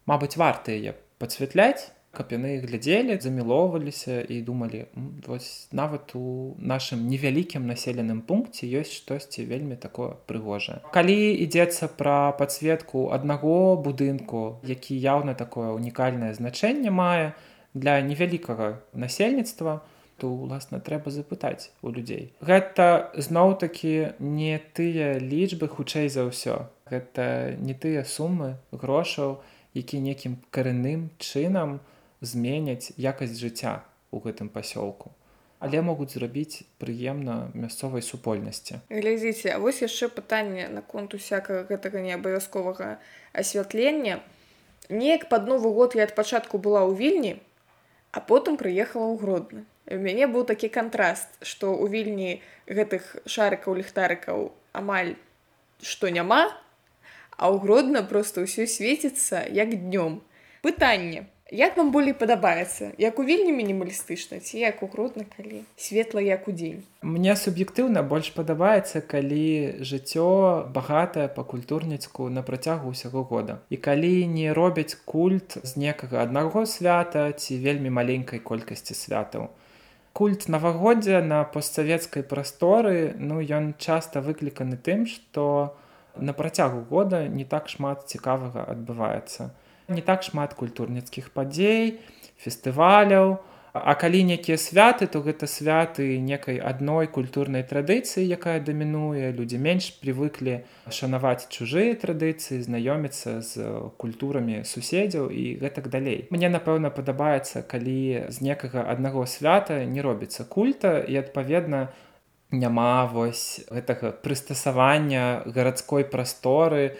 Мабыць, варта яе пацвятляць, каб яны глядзелі замілоўваліся і думалі вось нават у нашым невялікім населеным пункце ёсць штосьці вельмі такое прыгожае калі ідзецца пра подсветку аднаго будынку які яўна такое унікальнае значэнне мае для невялікага насельніцтва то уласна трэба запытаць у людзей. Гэта зноў такі не тыя лічбы хутчэй за ўсё. Гэта не тыя сумы грошаў які некім карэнным чынам у зменяць якасць жыцця ў гэтым пасёлку. Але могуць зрабіць прыемна мясцовай супольнасці. Глядзіце вось яшчэ пытанне наконт усякага гэтага неабавязковага асвятлення. Неяк под новы год я ад пачатку была ў вільні а потым прыехала ў гродны. У мяне быў такі кантраст што ў вільні гэтых шарыкаў ліхтарыкаў амаль што няма а ў гродна просто ўсё свеціцца як днём. Пытанне Як вам болей падабаецца? Як у вельмі мінімалістычна ці як укрутна калі светла як у дзень? Мне суб'ектыўна больш падабаецца калі жыццё багатае па культурніцку на працягу ўсяго года. І калі не робяць культ з некага аднаго свята ці вельмі маленькай колькасці святаў. Культ навагоддзя на постсавецкай прасторы ну ён часта выкліканы тым што на працягу года не так шмат цікавага адбываецца не так шмат культурніцкіх падзей фестываляў. А калі некія святы то гэта святы некай адной культурнай традыцыі якая дамінуе. Людзі менш прывыклі шанаваць чужыя традыцыі знаёміцца з культурамі суседзяў і гэтак далей. Мне напэўна падабаецца калі з некага аднаго свята не робіцца культа і адпаведна няма вось гэтага прыстасавання гарадской прасторы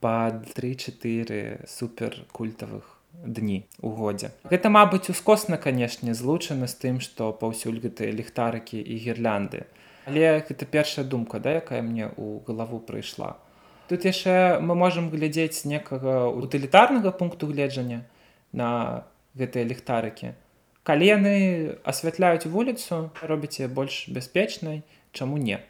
пад 3-4 суперкультавых дні у годзе. Гэта, мабыць, ускосна, канешне, злучана з тым, што паўсюль гэтыя ліхтарыкі і гірлянды. Але гэта першая думка, да, якая мне ў галаву прыйшла. Тут яшчэ мы можам глядзець некага утылітарнага пункту гледжання на гэтыя ліхтарыкі. Калі яны асвятляюць вуліцу, робіце больш бяспечнай, чаму не.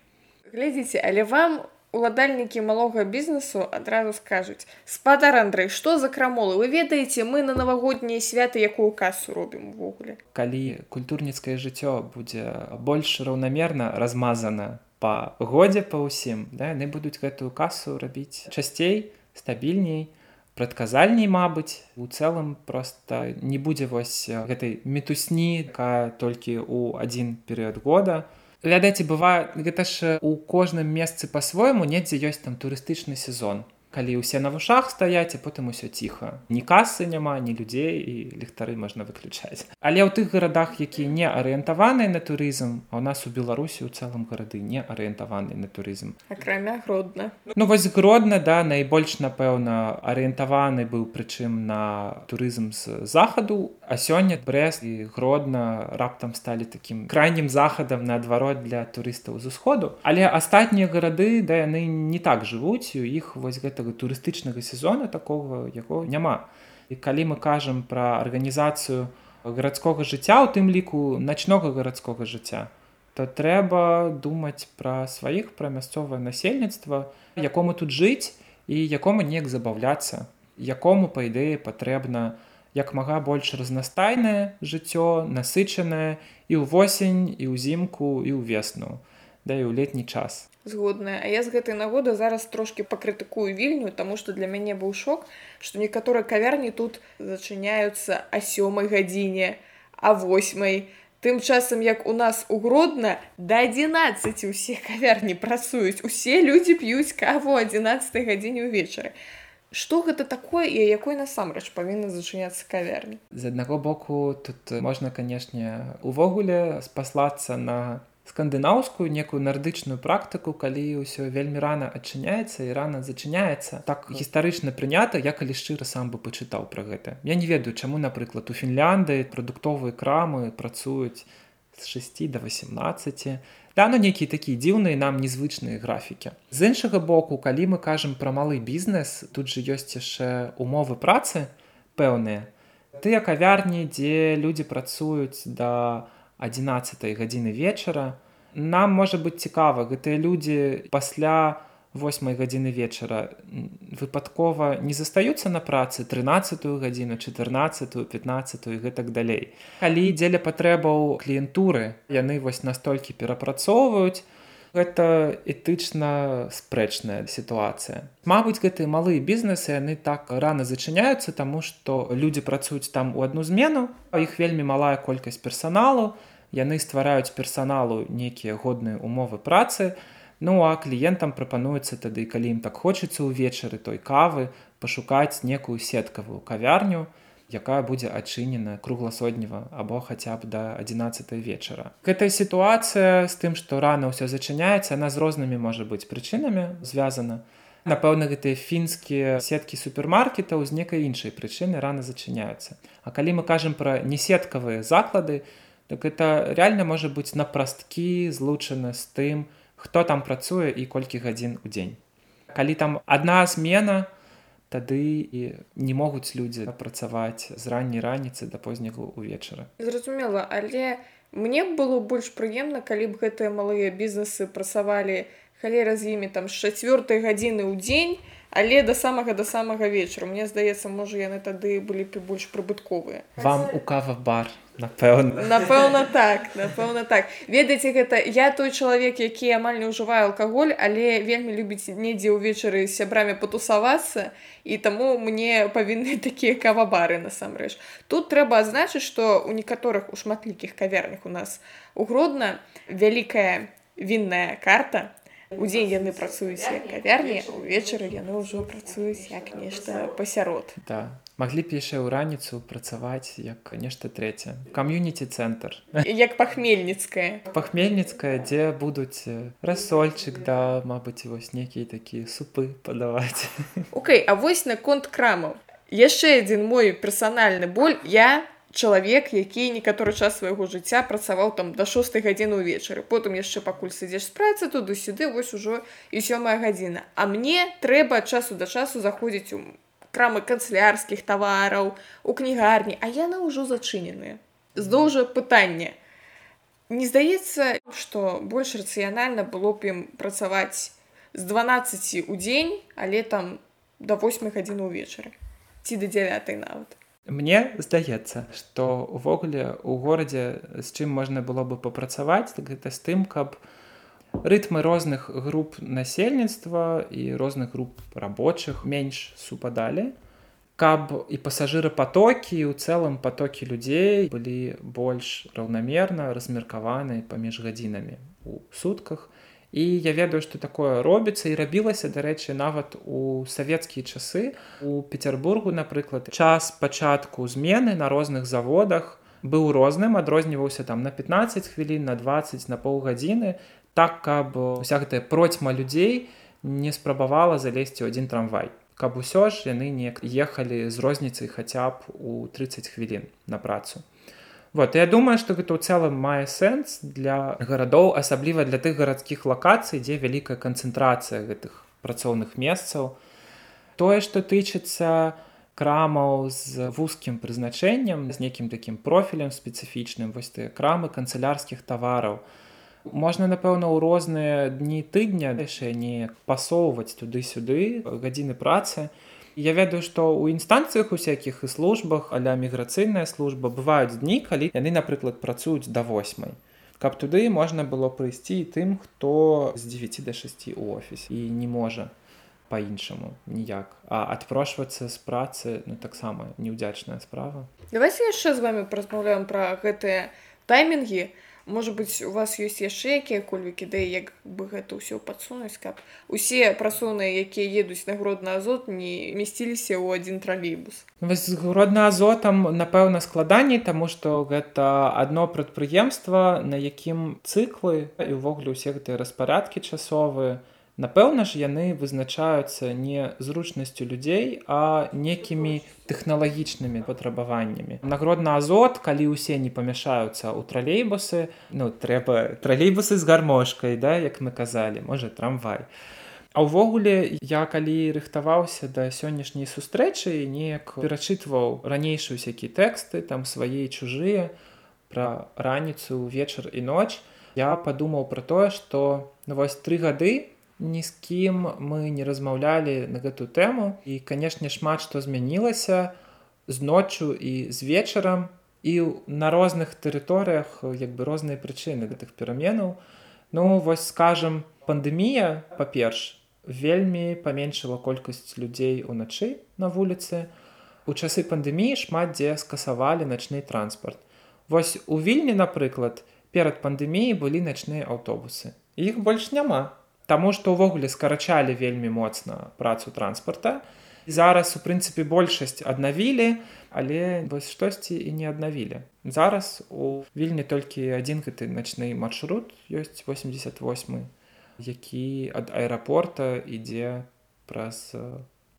Глядзіце, але вам уладальнікі малога бізнесу адразу скажуць спадар Андрэй што за крамолы? Вы ведаеце мы на навагоднія святы якую касу робім увогуле калі культурніцкае жыццё будзе больш раўнамерна размазана па годзе па ўсім да яны будуць гэтую касу рабіць часцей стабільней прадказальней Мабыць. У цэлым просто не будзе вось гэтай мітусні толькі ў адзін перыяд года. то глядайце бывае гэта ж у кожным месцы па-свойму недзе ёсць там турыстычны сезон калі ўсе на вушах стаяць а потым усё ціха. Ні касы няма ні людзей і ліхтары можна выключаць. Але ў тых гарадах якія не арыентаваныя на турызм а у нас у беларусі ў цэлым гарады не арыентаваны на турызм. Акрамя гродна. Ну вось гродна да найбольш напэўна арыентаваны быў прычым на турызм з захаду. А сёння брест і гродна раптам сталі такім крайнім захадам наадварот для турыстаў з усходу. Але астатнія гарады да яны не так жывуць у іх вось гэта гэтага турыстычнага сезона такого яго няма і калі мы кажам пра арганізацыю гарадскога жыцця у тым ліку начнога гарадскога жыцця то трэба думаць пра сваіх пра мясцовае насельніцтва якому тут жыць і якому неяк забаўляцца якому па ідэі патрэбна як мага больш разнастайнае жыццё насычанае і ўвосень і ўзімку і ўвесну да і ў летні час. Згодная. А я з гэтай нагоды зараз трошки пакрытыкую вільню тому что для мяне быў шок что некаторыя кавярні тут зачыняюцца а сёмай гадзіне а восьмай. Тым часам як у нас угродна да 11 усе кавярні працуюць усе людзі п'юць каву 11 гадзіне ўвечары. Што гэта такое і якой насамрэч павінна зачыняцца кавярні? З аднаго боку тут можна канешне увогуле спаслацца на скандынаўскую некую нардычную практыку калі ўсё вельмі рана адчыняецца і рана зачыняецца. Так гістарычна прынята я калі шчыра сам бы пачытаў пра гэта. Я не ведаю чаму напрыклад у фінлянды прадуктовыя крамы працуюць з 6 до 18 да ну нейкія такія дзіўныя нам незвычныя графікі. З іншага боку калі мы кажам пра малы бізнес тут жа ёсць яшчэ умовы працы пэўныя. Тыя кавярні дзе людзі працуюць да до 11 гадзіны вечара. Нам можа быць цікава, гэтыя людзі пасля 8 гадзіны вечара выпадкова не застаюцца на працы 13 гадзіну 14 15 і гэтак далей. Калі дзеля патрэбаў кліентуры яны вось настолькі перапрацоўваюць, гэта этычна спрэчная сітуацыя. Мабыць, гэтыя малыя бізнесы яны так рана зачыняюцца, таму што людзі працуюць там у адну змену, а іх вельмі малая колькасць персаналу, яны ствараюць персаналу нейкія годныя умовы працы. Ну а кліентам прапануецца тады калі ім так хочацца ўвечары той кавы пашукаць некую сеткавую кавярню якая будзе адчынена кругласотнева або хаця б да 11 вечара. Гэтая сітуацыя з тым што рана ўсё зачыняецца она з рознымі можа быць прычынамі звязана. Напэўна гэтыя фінскія сеткі супермаркетаў з некай іншай прычыны рана зачыняюцца. А калі мы кажам пра несеткавыя заклады то так это реально можа быць на прасткі злучаны з тым хто там працуе і колькі гадзін у дзень калі там одна змена тады і не могуць людзі працаваць з ранняй раніцы да позняга увечара зразумела але мне было больш прыемна калі б гэтыя малыя бізнесы працавалі халера з імі там з чацвёртай гадзіны ў дзень але да самага да самага вечара. Мне здаецца можа яны тады былі б больш прыбытковыя. Вам у кава бар напэўна напэўна так напэўна так. Ведаеце гэта я той чалавек які амаль не ўжывае алкаголь але вельмі любіць недзе ўвечары з сябрамі патусавацца і таму мне павінны (laughs) такія кавабары насамрэч. Тут трэба адзначыць што у некаторых у шматлікіх кавярнях у нас угродна вялікая вінная карта. Удзень яны працуюць як кавярні увечары яны ўжо працуюць як нешта пасярод. Да маглі б яшчэ ў раніцу працаваць як нешта трэцяе кам'юніці цэнтр (laughs) як пахмельніцкая пахмельніцкая дзе будуць рассольчык да мабыць вось нейкія такія супы падаваць (laughs) Окей а вось наконт крамаў яшчэ адзін мой персанальны боль. Я чалавек які некаторы час свайго жыцця працаваў там да 6 гадзіны ўвечары. Потым яшчэ пакуль сядзеш з працы туды-сюды вось ужо і сёмая гадзіна. А мне трэба часу да часу заходзіць у крамы канцлярскіх тавараў у кнігарні а яны ўжо зачыненыя. Зноў жа пытанне не здаецца што больш рацыянальна было б ім працаваць з 12 у дзень але там да 8 гадзіны ўвечары. Ці да 9 нават. Мне здаецца, што увогуле ў горадзе з чым можна было бы папрацаваць, так гэта з тым, каб рытмы розных груп насельніцтва і розных груп рабочых менш супадалі, каб і пасажырапатокі ў цэлым патокі людзей былі больш раўнамерна размеркаваны паміж гадзінамі у сутках, І я ведаю, што такое робіцца і рабілася, дарэчы, нават у савецкія часы. У Петербургу, напрыклад, час пачатку змены на розных заводах быў розным, адрозніваўся там на 15 хвілін, на 20 на паўгадзіны, так каб уся гэтая процьма людзей не спрабавала залезці ў адзін трамвай. Каб усё ж яны неяк ехалі з розніцай хаця б у 30 хвілін на працу. Вот, я думаю, што гэта ў цэлым мае сэнс для гарадоў, асабліва для тых гарадскіх лакацый, дзе вялікая канцэнтрацыя гэтых працоўных месцаў. Тое, што тычыцца крамаў з вузкім прызначэннем, з нейкім такім профілем спецыфічным, вось тыя крамы канцылярскіх тавараў. Можна, напэўна, ў розныя дні тыдня яшчэ не пасоўваць туды-сюды гадзіны працы, Я ведаю, што ў інстанцыях усякіх і службах аля міграцыйная служба бываюць дні, калі яны, напрыклад, працуюць да восьмай. Каб туды можна было прыйсці тым, хто з 9 да 6 у офіс і не можа по-іншаму ніяк. А адпрошвацца з працы ну, таксама неўдзячная справа. Давайте яшчэ з вами празмаўляем пра гэтыя таймінгі может быть у вас ёсць яшчэ якія-кольвік ідэі як бы гэта ўсё падсунуць каб усе прасоўныя якія едуць на гродны азот не месціліся ў адзін тралейбус. Гродна азотам напэўна складаней таму што гэта адно прадпрыемства на якім цыклы і ўвогуле ўсе гэтыя распарадкі часовыя Напэўна ж яны вызначаюцца не зручнасцю людзей, а некімі тэхналагічнымі патрабаваннямі. Нагродна азот, калі ўсе не памяшаюцца ў тралейбусы, ну трэба тралейбусы з гармошкай, да, як мы казалі, можа трамвай. А ўвогуле я калі рыхтаваўся да сённяшняй сустрэчы неяк перачытваў ранейшую сякі тэксты там свае чужыя пра раніцу вечар і ноч я падумаў пра тое што ну, вось тры гады ні з кім мы не размаўлялі на гэту тэму і канешне шмат што змянілася з ноччу і з вечарам і на розных тэрыторыях як бы розныя прычыны гэтых пераменаў ну вось скажем пандэмія па-перш вельмі паменшыла колькасць людзей уначы на вуліцы у часы пандэміі шмат дзе скасавалі начны транспарт вось у вільні напрыклад перад пандэміяй былі начныя аўтобусы іх больш няма Таму што ўвогуле скарачалі вельмі моцна працу транспарта. Зараз у прынцыпе большасць аднавілі, але вось штосьці і не аднавілі. Зараз у вільні толькі адзін гэты начны маршрут ёсць 88, які ад аэрапорта ідзе праз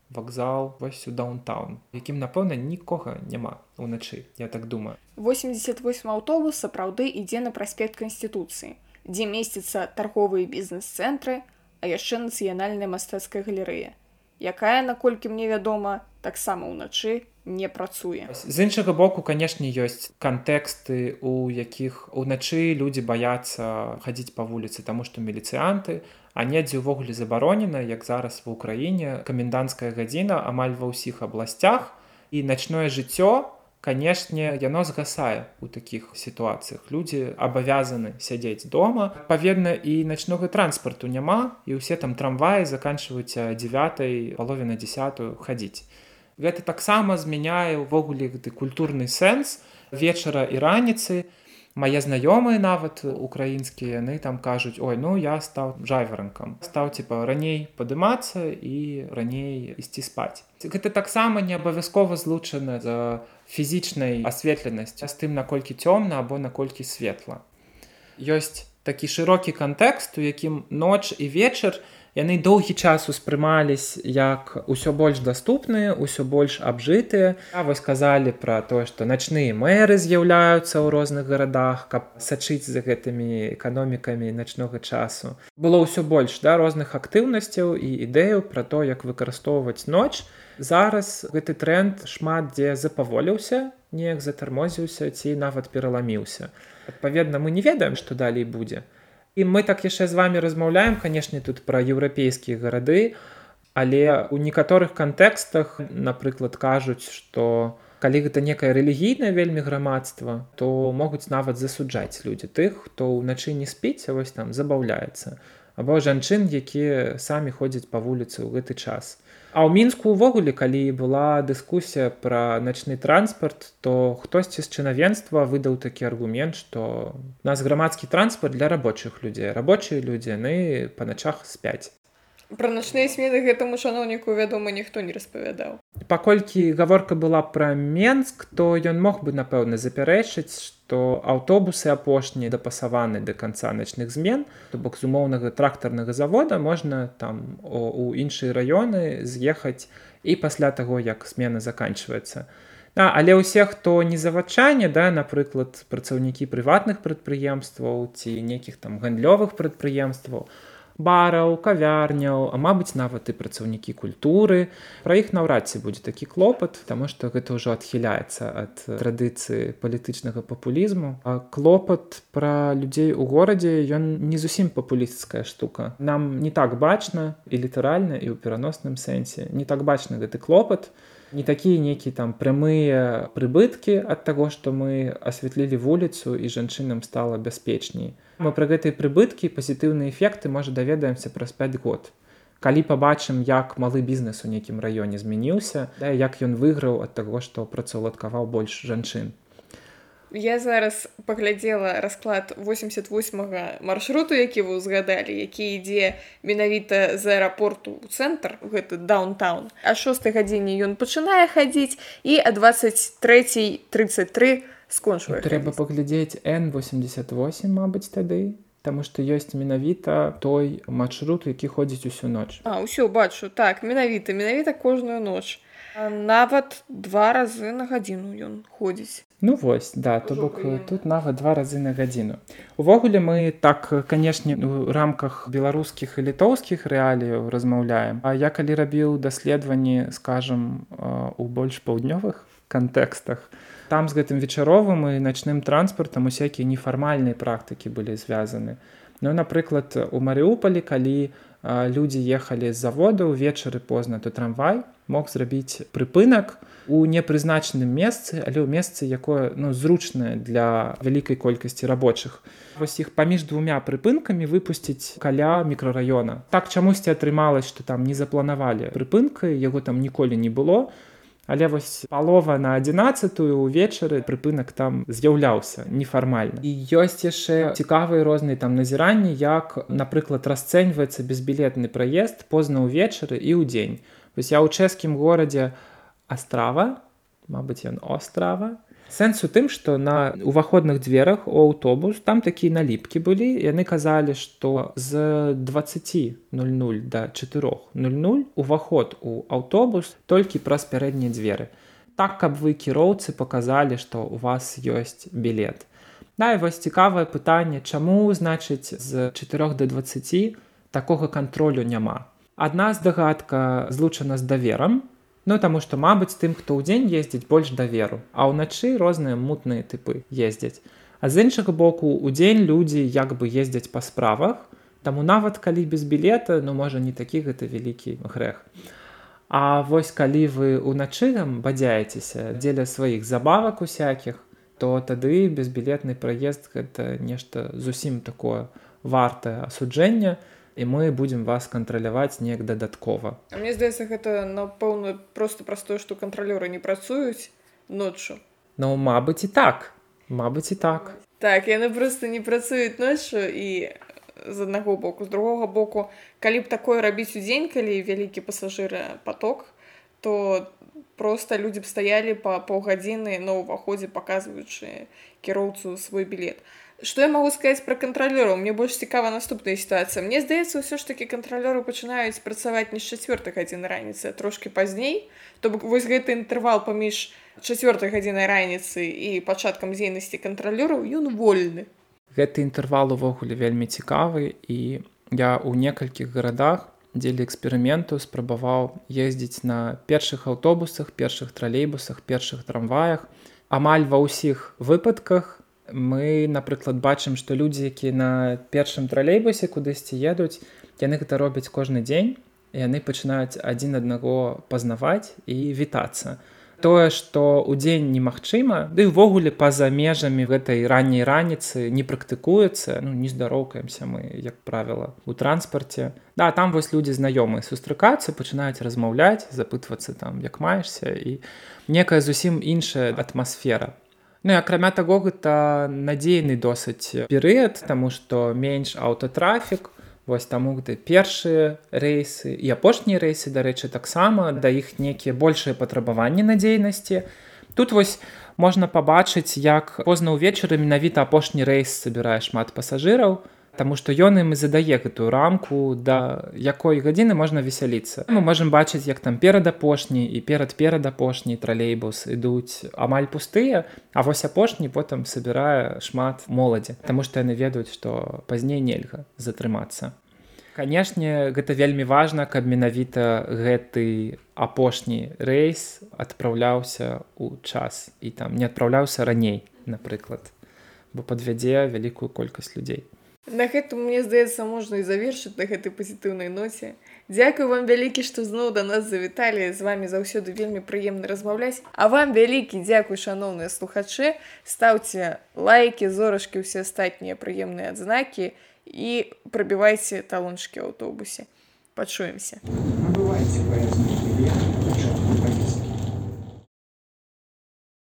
вакзал вось у даунтаун, якім напэўна нікога няма уначы, я так думаю. 88 аўтобус сапраўды ідзе на праспект канстытуцыі дзе месціцца торговыя бізнес-цэнтры, а яшчэ нацыянальная мастацкая галерэя, якая, наколькі мне вядома, таксама ўначы не працуе. З іншага боку, канешне, ёсць кантэксты, у якіх уначы людзі баяцца хадзіць па вуліцы, таму што міліцыянты, а недзе ўвогуле забаронена, як зараз ва ўкраіне каменданцкая гадзіна амаль ва ўсіх абласцях і начное жыццё канешне яно згасае у такіх сітуацыях. Людзі абавязаны сядзець дома. Паведна і начнога транспарту няма і ўсе там трамваі заканчваюць 9 паловіна 10 хадзіць. Гэта таксама змяняе ўвогуле гэты культурны сэнс вечара і раніцы мае знаёмыя нават украінскія яны там кажуць ой ну я стаў жайваранкам стаў типа раней падымацца і раней ісці спаць. Гэта таксама не абавязкова злучана за фізічнай асветленасць з тым наколькі цёмна або наколькі светла. Ёсць такі шырокі кантэкст у якім ноч і вечар не яны доўгі час успрымались як усё больш доступныя усё больш абжытыя. А вось сказалі пра тое што начныя мэры з'яўляюцца ў розных гарадах каб сачыць за гэтымі эканомікамі начнога часу. Было ўсё больш да розных актыўнасцяў і ідэяў пра то як выкарыстоўваць ноч. Зараз гэты тренд шмат дзе запаволіўся неяк затармозіўся ці нават пераламіўся. Адпаведна мы не ведаем што далей будзе і мы так яшчэ з вами размаўляем канешне тут пра еўрапейскія гарады але у некаторых кантэкстах напрыклад кажуць што калі гэта некае рэлігійнае вельмі грамадства то могуць нават засуджаць людзі тых хто ўначы не спіць вось там забаўляецца. Або жанчын якія самі ходзяць па вуліцы ў гэты час А ў мінску ўвогуле калі была дыскусія пра начны транспарт то хтосьці з чынавенства выдаў такі аргумент што нас грамадскі транспарт для рабочых людзей. Рабочыя людзі яны па начах спяць Пра начныя смены гэтаму шаноўніку вядома ніхто не распавядаў. Паколькі гаворка была пра менск то ён мог бы напэўна запярэчыць што аўтобусы апошнія дапасаваны да канца начных змен то бок з умоўнага трактарнага завода можна там у іншыя раёны з'ехаць і пасля таго як смена заканчваецца. А, але ўсе хто не завачане да напрыклад працаўнікі прыватных прадпрыемстваў ці нейкіх там гандлёвых прадпрыемстваў бараў кавярняў а мабыць нават і працаўнікі культуры. Пра іх наўрад ці будзе такі клопат таму што гэта ўжо адхіляецца ад традыцыі палітычнага папулізму. А клопат пра людзей у горадзе ён не зусім папулісцкая штука. Нам не так бачна і літаральна і ў пераносным сэнсе. Не так бачна гэты клопат не такія нейкія там прамыя прыбыткі ад таго што мы асвятлілі вуліцу і жанчынам стала бяспечней мы пра гэтыя прыбыткі пазітыўныя эфекты можа даведаемся праз 5 год. Калі пабачым як малы бізнес у нейкім раёне змяніўся да, як ён выйграў ад таго што працаўладкаваў больш жанчын я зараз паглядзела расклад 88 маршруту які вы узгадалі які ідзе менавіта з аэрапорту ў цэнтр гэты даунтаун. А шостой гадзіне ён пачынае хадзіць і а 23 33 у скончвае трэба паглядзець n88 мабыць тады Таму што ёсць менавіта той маршрут які ходзіць усю ноч. А ўсё бачу так менавіта менавіта кожную ноч нават два разы на гадзіну ён ходзіць. Ну вось да то бок тут нават два разы на гадзіну. Увогуле мы так канешне у рамках беларускіх і літоўскіх рэаліяў размаўляем. А я калі рабіў даследаванні скажем у больш паўднёвых кантэкстах там з гэтым вечаровым і начным транспартам усякія нефармальныя практыкі былі звязаны. Ну напрыклад у марыуполі калі людзі ехалі з завода ўвечары позна то трамвай мог зрабіць прыпынак у непрызначаным месцы але ў месцы якое ну зручнае для вялікай колькасці рабочых. Вось іх паміж двумя прыпынкамі выпусціць каля мікрараёна. Так чамусьці атрымалось што там не запланавалі прыпынкай яго там ніколі не было. то Але вось палова на 11 увечары прыпынак там з'яўляўся нефармальна. І ёсць яшчэ цікавыя розныя там назіранні, як, напрыклад, расцэньваецца безбілетны праезд позна ўвечары і ў дзень. Вось я ў чэшскім горадзе Астрава, Мабыць, ён острава, сэнс у тым што на уваходных дзверах у аўтобус там такія наліпкі былі яны казалі што з 20:00 до 4:00 уваход у аўтобус толькі праз пярэднія дзверы. Так каб вы кіроўцы показалі што у вас ёсць білет. Да і вось цікавае пытанне чаму значыць з 4 до 20 такога кантролю няма? Адна здагадка злучана з даверам Ну таму што мабыць тым хто ўдзень ездзіць больш даверу а ўначы розныя мутныя тыпы ездзяць. А з іншага боку удзень людзі як бы ездзяць па справах таму нават калі без білета ну можа не такі гэта вялікі грэх. А вось калі вы ўначы там бадзяецеся дзеля сваіх забавак усякіх, то тады безбілетны праезд гэта нешта зусім такое вартае асуджэння і мы будзем вас кантраляваць неяк дадаткова. Мне здаецца гэта напэўна просто праз тое што кантралёры не працуюць ноччу Ну мабыць і так, Мабыць і так. так яны просто не працуюць ноччу і з аднаго боку з другога боку калі б такое рабіць удзень калі вялікі пасажыры поток то просто людзі б стаялі па паўгадзіны на ўваходзе паказваючы кіроўцу свой білет Што я магу сказаць пра кантралёраў мне больш цікава наступная сітуацыя Мне здаецца ўсё ж такі кантралёры пачынаюць працаваць не з чацвёртай гадзіны раніцы трошки пазней то бок вось гэты інтэрвал паміж чацвёртай гадзінай раніцы і пачаткам дзейнасці кантралёраў ён вольны. Гэты інтэрвал увогуле вельмі цікавы і я ў некалькіх гарадах дзеля эксперыменту спрабаваў ездзіць на першых аўтобусах, першых тралейбусах, першых трамваях. Амаль ва ўсіх выпадках мы, напрыклад, бачым, што людзі, якія на першым тралейбусе кудысьці едуць, яны гэта робяць кожны дзень, і яны пачынаюць адзін аднаго пазнаваць і вітацца. Тое што ўдзень немагчыма ды ўвогуле па-за межамі гэтай ранняй раніцы не практыкуецца ну не здароўкаемся мы як правіла у транспарце. Да там вось людзі знаёмыя сустракаюцца пачынаюць размаўляць запытвацца там як маешся і некая зусім іншая атмасфера Ну і акрамя таго гэта надзейны досыць перыяд таму што менш аўтатрафік Вось таму гэты першыя рэйсы і апошнія рэйсы, дарэчы, таксама да іх нейкія большыя патрабаванні надзейнасці. Тут вось можна пабачыць, як позна ўвечары менавіта апошні рэйс забірае шмат пасажыраў, Таму што ён ім і задае гэтую рамку да якой гадзіны можна весяліцца. Мы можемм бачыць, як там перад апошні і перад перад апошні тралейбус ідуць амаль пустыя, А вось апошні потым сабірае шмат моладзі, Таму што яны ведаюць, што пазней нельга затрымацца. Канешне, гэта вельмі важна, каб менавіта гэты апошні рэйс адпраўляўся ў час і там не адпраўляўся раней, напрыклад, бо падвядзе вялікую колькасць людзей. На гэтым мне здаецца можна і завершыць на гэтай пазітыўнай ноце. Дзякую вам вялікі, што зноў да нас завіталі з вами заўсёды вельмі прыемна размаўляць. А вам вялікі дзякуй шаноўныя слухачы, стаўце лайки, зорачкі, усе астатнія прыемныя адзнакі і прабівайце талончыкі аўтобусе. Пачуемся. Набывайте